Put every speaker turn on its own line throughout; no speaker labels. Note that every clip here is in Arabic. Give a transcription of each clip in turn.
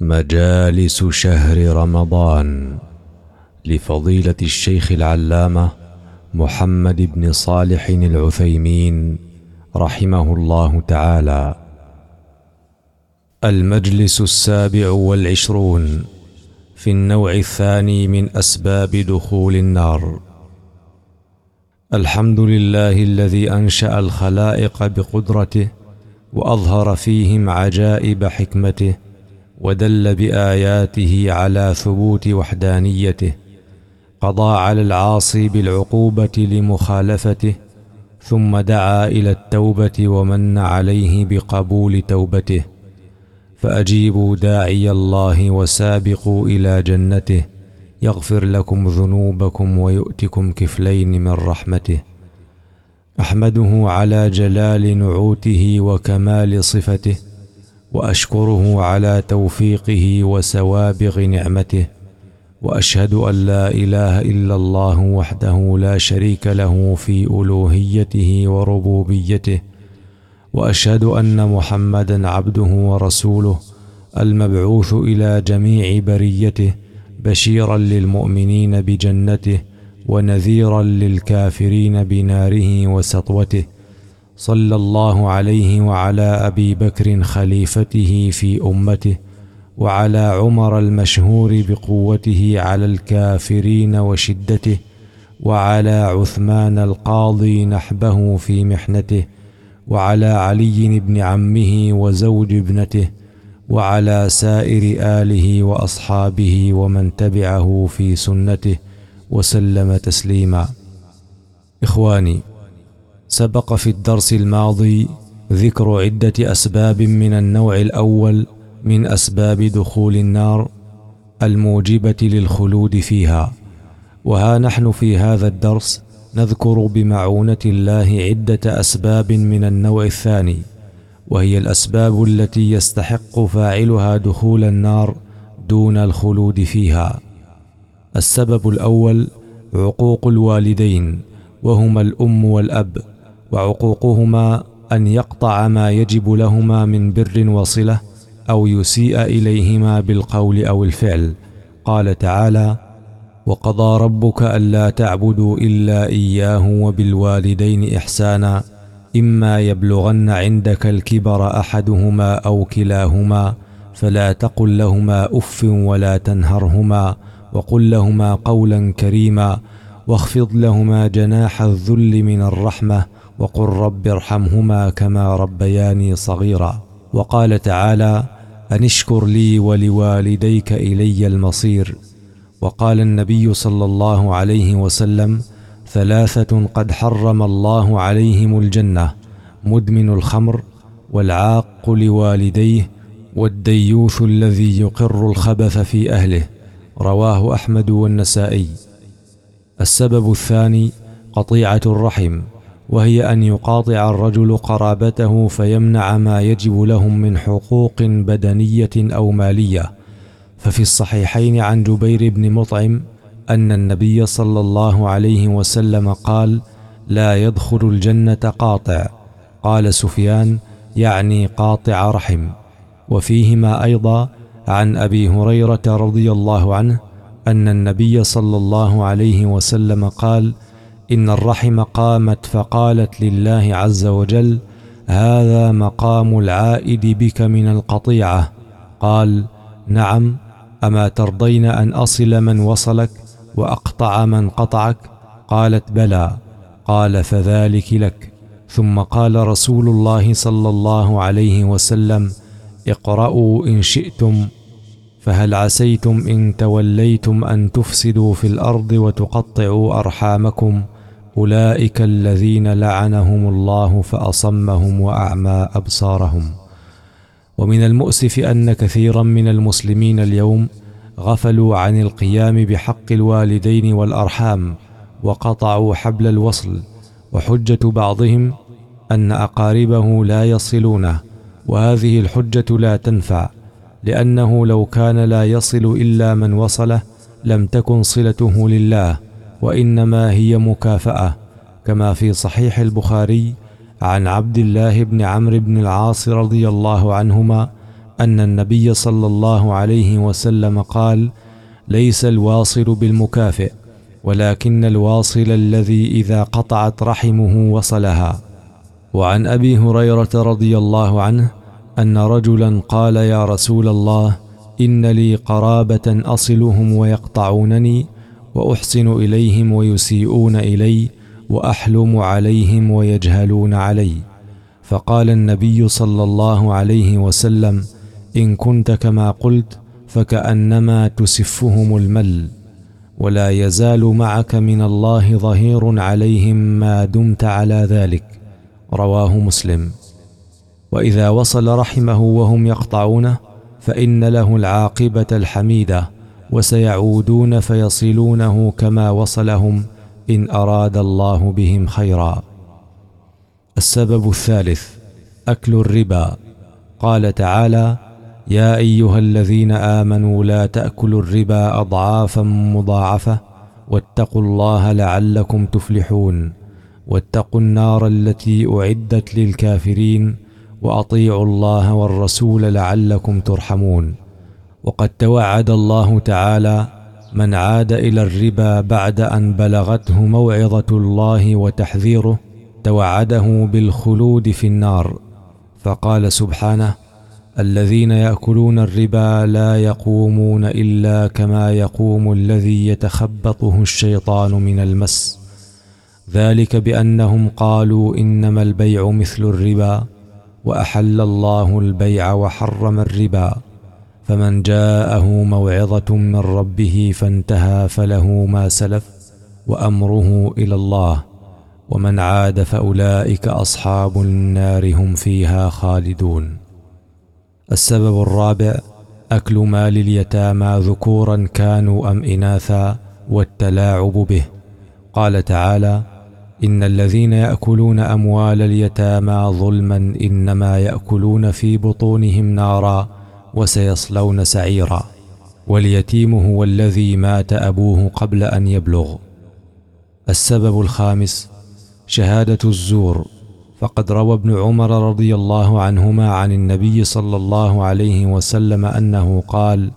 مجالس شهر رمضان لفضيلة الشيخ العلامة محمد بن صالح العثيمين رحمه الله تعالى. المجلس السابع والعشرون في النوع الثاني من أسباب دخول النار. الحمد لله الذي أنشأ الخلائق بقدرته وأظهر فيهم عجائب حكمته ودل بآياته على ثبوت وحدانيته قضى على العاصي بالعقوبة لمخالفته ثم دعا إلى التوبة ومن عليه بقبول توبته فأجيبوا داعي الله وسابقوا إلى جنته يغفر لكم ذنوبكم ويؤتكم كفلين من رحمته. أحمده على جلال نعوته وكمال صفته وأشكره على توفيقه وسوابغ نعمته وأشهد أن لا إله إلا الله وحده لا شريك له في ألوهيته وربوبيته وأشهد أن محمدا عبده ورسوله المبعوث إلى جميع بريته بشيرا للمؤمنين بجنته ونذيرا للكافرين بناره وسطوته. صلى الله عليه وعلى أبي بكر خليفته في أمته وعلى عمر المشهور بقوته على الكافرين وشدته وعلى عثمان القاضي نحبه في محنته وعلى علي بن عمه وزوج ابنته وعلى سائر آله وأصحابه ومن تبعه في سنته وسلم تسليما. إخواني سبق في الدرس الماضي ذكر عدة أسباب من النوع الأول من أسباب دخول النار الموجبة للخلود فيها وها نحن في هذا الدرس نذكر بمعونة الله عدة أسباب من النوع الثاني وهي الأسباب التي يستحق فاعلها دخول النار دون الخلود فيها. السبب الأول عقوق الوالدين وهما الأم والأب. وعقوقهما أن يقطع ما يجب لهما من بر وصلة أو يسيء إليهما بالقول أو الفعل. قال تعالى وقضى ربك ألا تعبدوا إلا إياه وبالوالدين إحسانا إما يبلغن عندك الكبر أحدهما أو كلاهما فلا تقل لهما أف ولا تنهرهما وقل لهما قولا كريما واخفض لهما جناح الذل من الرحمة وقل رب ارحمهما كما ربياني صغيرا. وقال تعالى ان اشكر لي ولوالديك إلي المصير. وقال النبي صلى الله عليه وسلم ثلاثة قد حرم الله عليهم الجنة مدمن الخمر والعاق لوالديه والديوث الذي يقر الخبث في أهله. رواه أحمد والنسائي. السبب الثاني قطيعة الرحم. وهي أن يقاطع الرجل قرابته فيمنع ما يجب لهم من حقوق بدنية أو مالية. ففي الصحيحين عن جبير بن مطعم أن النبي صلى الله عليه وسلم قال لا يدخل الجنة قاطع قال سفيان يعني قاطع رحم وفيهما أيضا عن أبي هريرة رضي الله عنه أن النبي صلى الله عليه وسلم قال إن الرحم قامت فقالت لله عز وجل هذا مقام العائد بك من القطيعة. قال نعم أما ترضين أن أصل من وصلك وأقطع من قطعك؟ قالت بلى. قال فذلك لك. ثم قال رسول الله صلى الله عليه وسلم اقرأوا إن شئتم فهل عسيتم إن توليتم أن تفسدوا في الأرض وتقطعوا أرحامكم؟ أولئك الذين لعنهم الله فأصمهم وأعمى أبصارهم. ومن المؤسف أن كثيرا من المسلمين اليوم غفلوا عن القيام بحق الوالدين والأرحام وقطعوا حبل الوصل وحجة بعضهم أن أقاربه لا يصلونه وهذه الحجة لا تنفع لأنه لو كان لا يصل إلا من وصله لم تكن صلته لله. وإنما هي مكافأة كما في صحيح البخاري عن عبد الله بن عمرو بن العاص رضي الله عنهما أن النبي صلى الله عليه وسلم قال ليس الواصل بالمكافئ ولكن الواصل الذي إذا قطعت رحمه وصلها. وعن أبي هريرة رضي الله عنه أن رجلا قال يا رسول الله إن لي قرابة أصلهم ويقطعونني وأحسن إليهم ويسيئون إلي وأحلم عليهم ويجهلون علي. فقال النبي صلى الله عليه وسلم إن كنت كما قلت فكأنما تسفهم المل ولا يزال معك من الله ظهير عليهم ما دمت على ذلك. رواه مسلم. وإذا وصل رحمه وهم يقطعونه فإن له العاقبة الحميدة. وسيعودون فيصلونه كما وصلهم إن أراد الله بهم خيرا. السبب الثالث أكل الربا. قال تعالى يا أيها الذين آمنوا لا تأكلوا الربا أضعافا مضاعفة واتقوا الله لعلكم تفلحون. واتقوا النار التي أعدت للكافرين وأطيعوا الله والرسول لعلكم ترحمون. وقد توعد الله تعالى من عاد إلى الربا بعد أن بلغته موعظة الله وتحذيره توعده بالخلود في النار. فقال سبحانه الذين يأكلون الربا لا يقومون إلا كما يقوم الذي يتخبطه الشيطان من المس. ذلك بأنهم قالوا إنما البيع مثل الربا وأحل الله البيع وحرم الربا. فمن جاءه موعظة من ربه فانتهى فله ما سلف وأمره إلى الله ومن عاد فأولئك أصحاب النار هم فيها خالدون. السبب الرابع أكل مال اليتامى ذكورا كانوا أم اناثا والتلاعب به. قال تعالى إن الذين يأكلون أموال اليتامى ظلما إنما يأكلون في بطونهم نارا وسيصلون سعيرا واليتيم هو الذي مات أبوه قبل أن يبلغ. السبب الخامس شهادة الزور. فقد روى ابن عمر رضي الله عنهما عن النبي صلى الله عليه وسلم أنه قال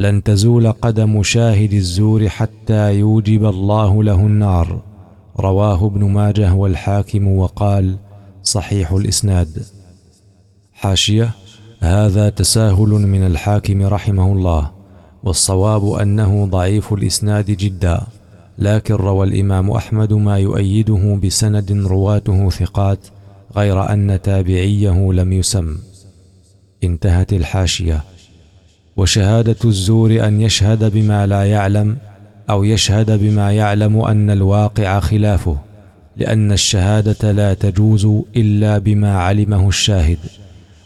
لن تزول قدم شاهد الزور حتى يوجب الله له النار. رواه ابن ماجه والحاكم وقال صحيح الإسناد. حاشية هذا تساهل من الحاكم رحمه الله والصواب أنه ضعيف الإسناد جدا لكن روى الإمام أحمد ما يؤيده بسند رواته ثقات غير أن تابعيه لم يسم. انتهت الحاشية. وشهادة الزور أن يشهد بما لا يعلم أو يشهد بما يعلم أن الواقع خلافه لأن الشهادة لا تجوز إلا بما علمه الشاهد.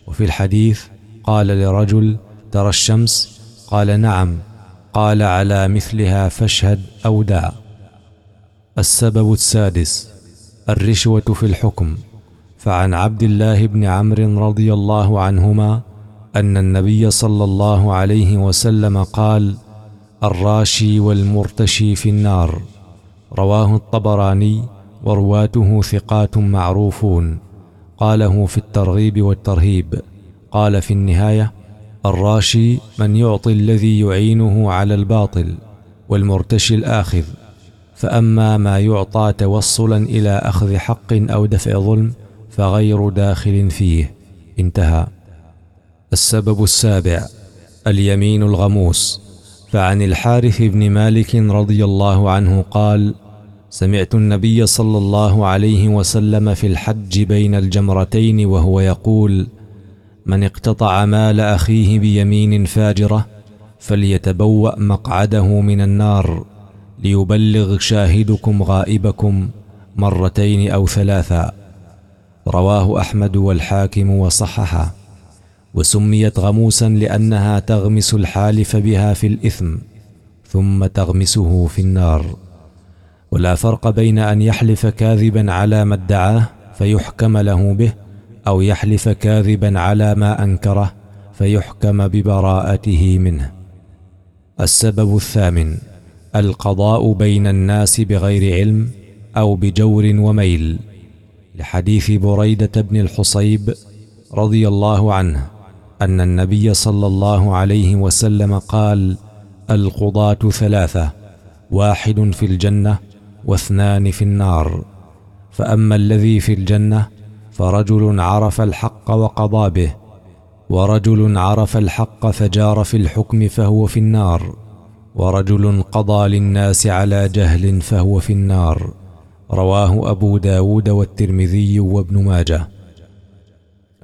وفي الحديث قال لرجل ترى الشمس؟ قال نعم. قال على مثلها فاشهد أو دع. السبب السادس الرشوة في الحكم. فعن عبد الله بن عمرو رضي الله عنهما أن النبي صلى الله عليه وسلم قال الراشي والمرتشي في النار. رواه الطبراني ورواته ثقات معروفون. قاله في الترغيب والترهيب. قال في النهاية الراشي من يعطي الذي يعينه على الباطل والمرتشي الآخذ فأما ما يعطى توصلا إلى أخذ حق أو دفع ظلم فغير داخل فيه. انتهى. السبب السابع اليمين الغموس. فعن الحارث بن مالك رضي الله عنه قال سمعت النبي صلى الله عليه وسلم في الحج بين الجمرتين وهو يقول من اقتطع مال أخيه بيمين فاجرة فليتبوأ مقعده من النار ليبلغ شاهدكم غائبكم مرتين أو ثلاثا. رواه أحمد والحاكم وصححه. وسميت غموسا لأنها تغمس الحالف بها في الإثم ثم تغمسه في النار. ولا فرق بين أن يحلف كاذبا على ما ادعاه فيحكم له به أو يحلف كاذبا على ما أنكره فيحكم ببراءته منه. السبب الثامن القضاء بين الناس بغير علم أو بجور وميل. لحديث بريدة بن الحصيب رضي الله عنه أن النبي صلى الله عليه وسلم قال القضاة ثلاثة واحد في الجنة واثنان في النار. فأما الذي في الجنة فرجل عرف الحق وقضى به ورجل عرف الحق فجار في الحكم فهو في النار ورجل قضى للناس على جهل فهو في النار. رواه أبو داود والترمذي وابن ماجه.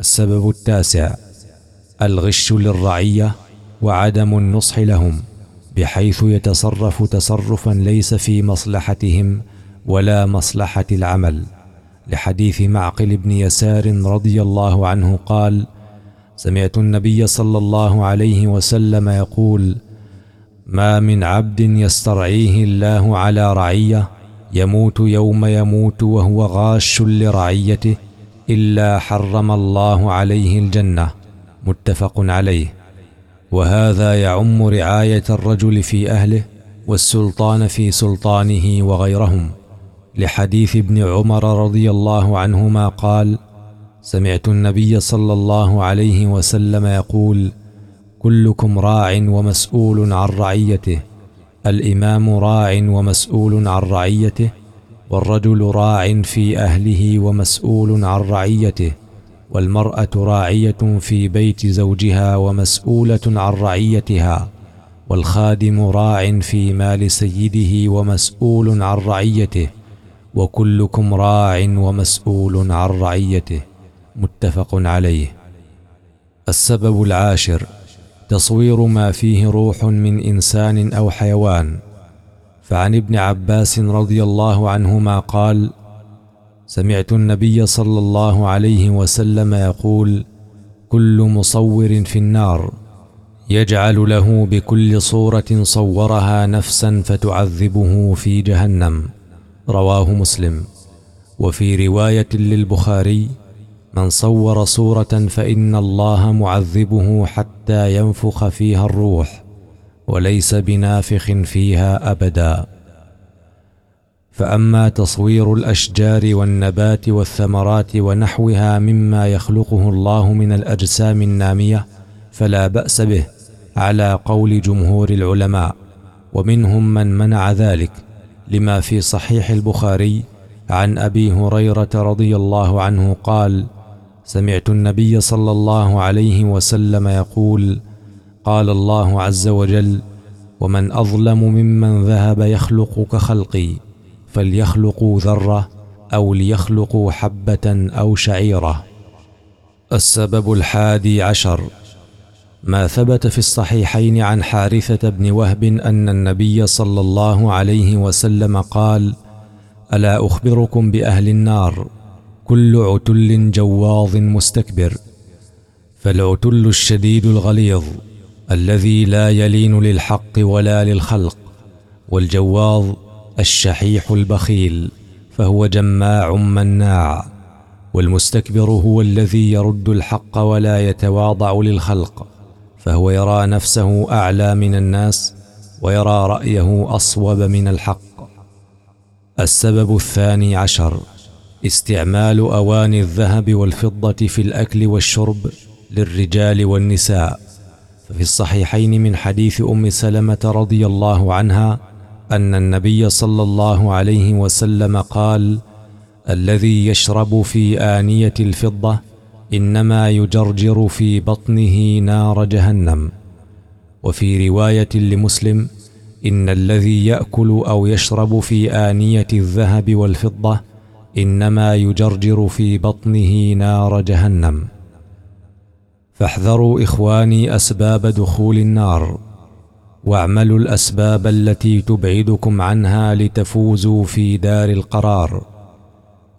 السبب التاسع الغش للرعية وعدم النصح لهم بحيث يتصرف تصرفا ليس في مصلحتهم ولا مصلحة العمل. لحديث معقل بن يسار رضي الله عنه قال سمعت النبي صلى الله عليه وسلم يقول ما من عبد يسترعيه الله على رعية يموت يوم يموت وهو غاش لرعيته إلا حرم الله عليه الجنة. متفق عليه. وهذا يعم رعاية الرجل في أهله والسلطان في سلطانه وغيرهم. لحديث ابن عمر رضي الله عنهما قال سمعت النبي صلى الله عليه وسلم يقول كلكم راع ومسؤول عن رعيته الإمام راع ومسؤول عن رعيته والرجل راع في أهله ومسؤول عن رعيته والمرأة راعية في بيت زوجها ومسؤولة عن رعيتها والخادم راع في مال سيده ومسؤول عن رعيته. وكلكم راع ومسؤول عن رعيته متفق عليه. السبب العاشر تصوير ما فيه روح من إنسان أو حيوان. فعن ابن عباس رضي الله عنهما قال سمعت النبي صلى الله عليه وسلم يقول كل مصور في النار يجعل له بكل صورة صورها نفسا فتعذبه في جهنم. رواه مسلم. وفي رواية للبخاري من صور صورة فإن الله معذبه حتى ينفخ فيها الروح وليس بنافخ فيها أبدا. فأما تصوير الأشجار والنبات والثمرات ونحوها مما يخلقه الله من الأجسام النامية فلا بأس به على قول جمهور العلماء. ومنهم من منع ذلك. لما في صحيح البخاري عن أبي هريرة رضي الله عنه قال سمعت النبي صلى الله عليه وسلم يقول قال الله عز وجل ومن أظلم ممن ذهب يخلق كخلقي فليخلقوا ذرة أو ليخلقوا حبة أو شعيرة. السبب الحادي عشر ما ثبت في الصحيحين عن حارثة بن وهب أن النبي صلى الله عليه وسلم قال ألا أخبركم بأهل النار؟ كل عتل جواظ مستكبر. فالعتل الشديد الغليظ الذي لا يلين للحق ولا للخلق والجواظ الشحيح البخيل فهو جماع مناع والمستكبر هو الذي يرد الحق ولا يتواضع للخلق. فهو يرى نفسه أعلى من الناس ويرى رأيه أصوب من الحق. السبب الثاني عشر استعمال اواني الذهب والفضة في الأكل والشرب للرجال والنساء. ففي الصحيحين من حديث أم سلمة رضي الله عنها أن النبي صلى الله عليه وسلم قال الذي يشرب في آنية الفضة إنما يجرجر في بطنه نار جهنم. وفي رواية لمسلم إن الذي يأكل أو يشرب في آنية الذهب والفضة إنما يجرجر في بطنه نار جهنم. فاحذروا إخواني أسباب دخول النار واعملوا الأسباب التي تبعدكم عنها لتفوزوا في دار القرار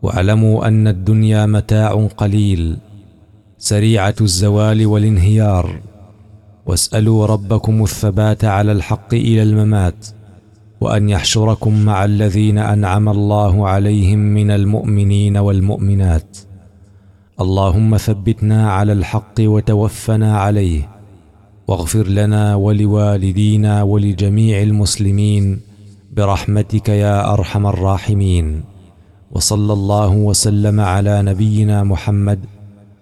واعلموا أن الدنيا متاع قليل. سريعة الزوال والانهيار. واسألوا ربكم الثبات على الحق إلى الممات وأن يحشركم مع الذين أنعم الله عليهم من المؤمنين والمؤمنات. اللهم ثبتنا على الحق وتوفنا عليه واغفر لنا ولوالدينا ولجميع المسلمين برحمتك يا أرحم الراحمين. وصلى الله وسلم على نبينا محمد